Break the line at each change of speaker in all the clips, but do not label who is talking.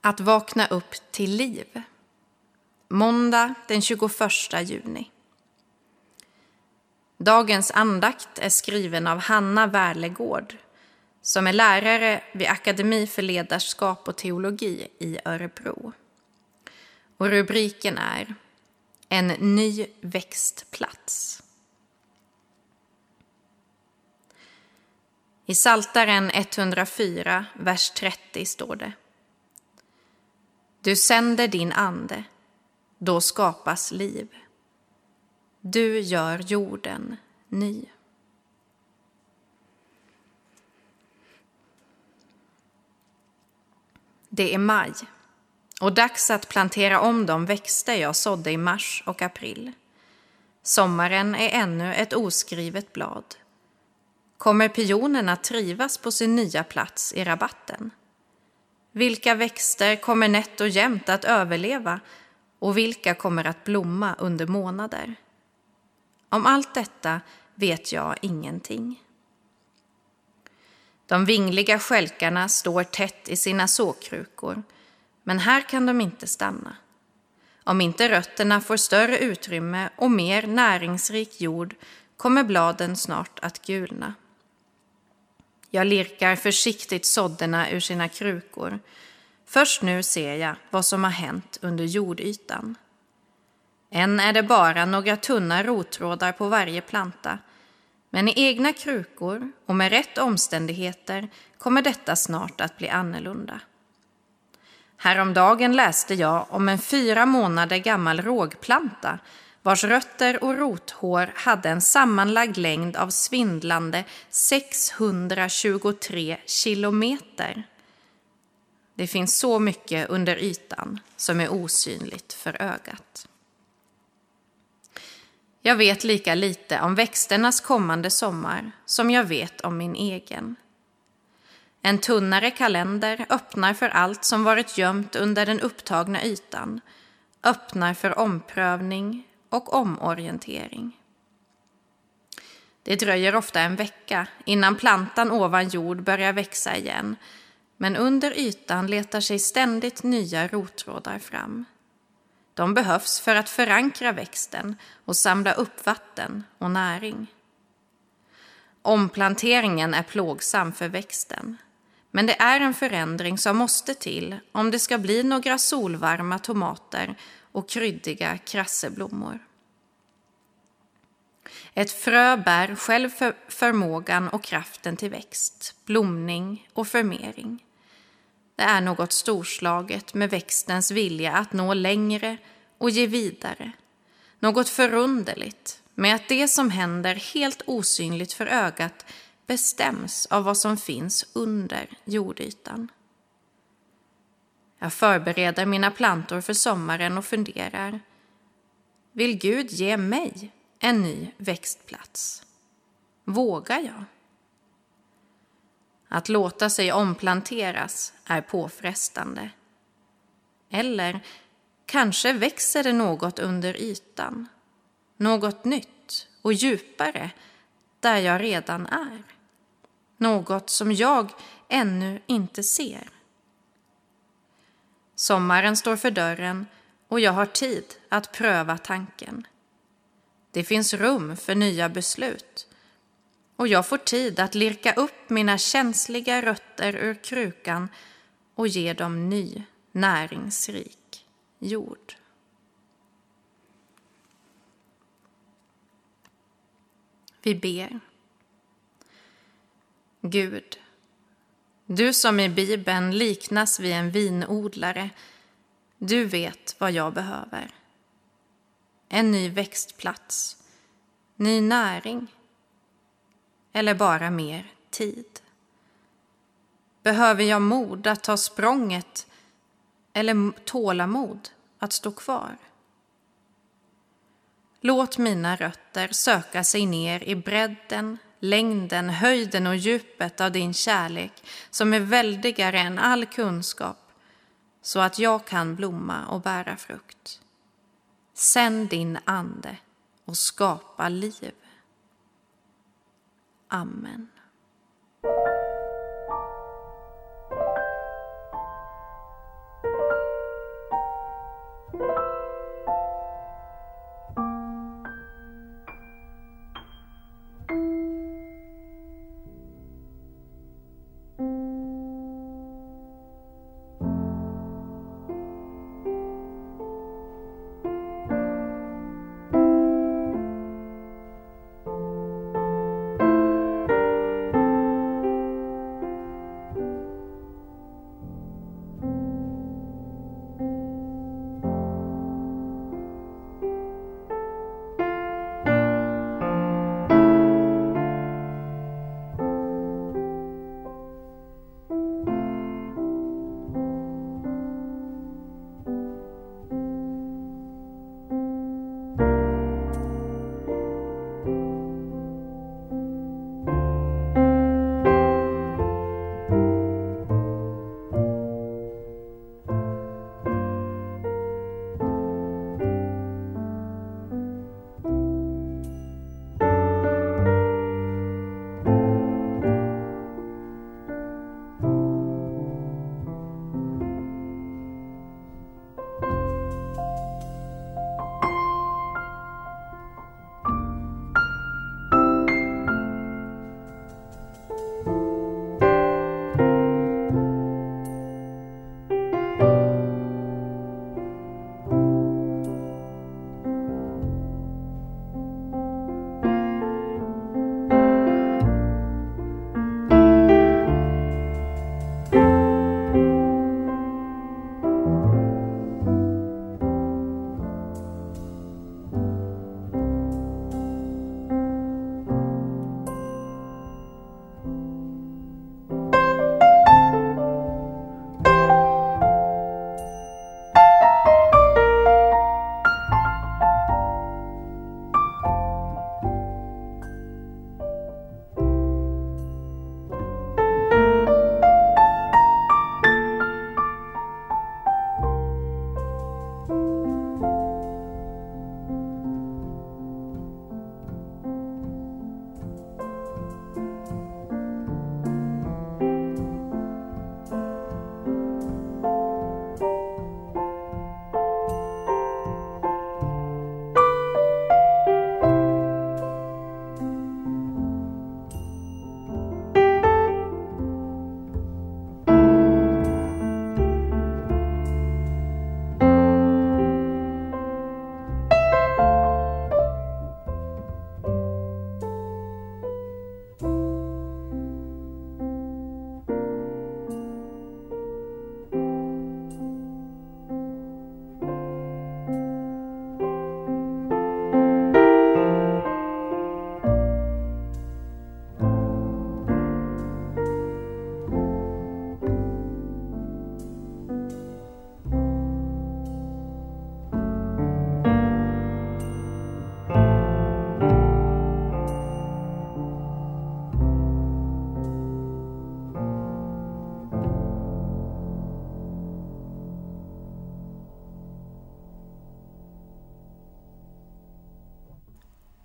Att vakna upp till liv. Måndag den 21 juni. Dagens andakt är skriven av Hanna Wärlegård som är lärare vid Akademi för ledarskap och teologi i Örebro. Och rubriken är En ny växtplats. I Saltaren 104, vers 30 står det. Du sänder din ande, då skapas liv. Du gör jorden ny. Det är maj och dags att plantera om de växter jag sådde i mars och april. Sommaren är ännu ett oskrivet blad. Kommer pionerna trivas på sin nya plats i rabatten? Vilka växter kommer nätt och jämnt att överleva och vilka kommer att blomma under månader? Om allt detta vet jag ingenting. De vingliga skälkarna står tätt i sina såkrukor, men här kan de inte stanna. Om inte rötterna får större utrymme och mer näringsrik jord kommer bladen snart att gulna. Jag lirkar försiktigt sådderna ur sina krukor. Först nu ser jag vad som har hänt under jordytan. Än är det bara några tunna rottrådar på varje planta, men i egna krukor och med rätt omständigheter kommer detta snart att bli annorlunda. Häromdagen läste jag om en fyra månader gammal rågplanta vars rötter och rothår hade en sammanlagd längd av svindlande 623 kilometer. Det finns så mycket under ytan som är osynligt för ögat. Jag vet lika lite om växternas kommande sommar som jag vet om min egen. En tunnare kalender öppnar för allt som varit gömt under den upptagna ytan, öppnar för omprövning och omorientering. Det dröjer ofta en vecka innan plantan ovan jord börjar växa igen, men under ytan letar sig ständigt nya rottrådar fram. De behövs för att förankra växten och samla upp vatten och näring. Omplanteringen är plågsam för växten, men det är en förändring som måste till om det ska bli några solvarma tomater och kryddiga krasseblommor. Ett frö bär själv för förmågan och kraften till växt, blomning och förmering. Det är något storslaget med växtens vilja att nå längre och ge vidare. Något förunderligt med att det som händer helt osynligt för ögat bestäms av vad som finns under jordytan. Jag förbereder mina plantor för sommaren och funderar. Vill Gud ge mig en ny växtplats? Vågar jag? Att låta sig omplanteras är påfrestande. Eller kanske växer det något under ytan. Något nytt och djupare där jag redan är. Något som jag ännu inte ser. Sommaren står för dörren och jag har tid att pröva tanken. Det finns rum för nya beslut och jag får tid att lirka upp mina känsliga rötter ur krukan och ge dem ny, näringsrik jord. Vi ber. Gud, du som i Bibeln liknas vid en vinodlare, du vet vad jag behöver. En ny växtplats, ny näring eller bara mer tid? Behöver jag mod att ta språnget eller tålamod att stå kvar? Låt mina rötter söka sig ner i bredden, längden, höjden och djupet av din kärlek som är väldigare än all kunskap så att jag kan blomma och bära frukt. Sänd din ande och skapa liv. Amen.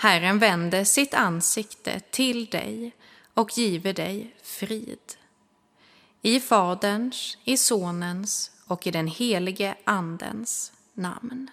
Herren vände sitt ansikte till dig och giver dig frid. I Faderns, i Sonens och i den helige Andens namn.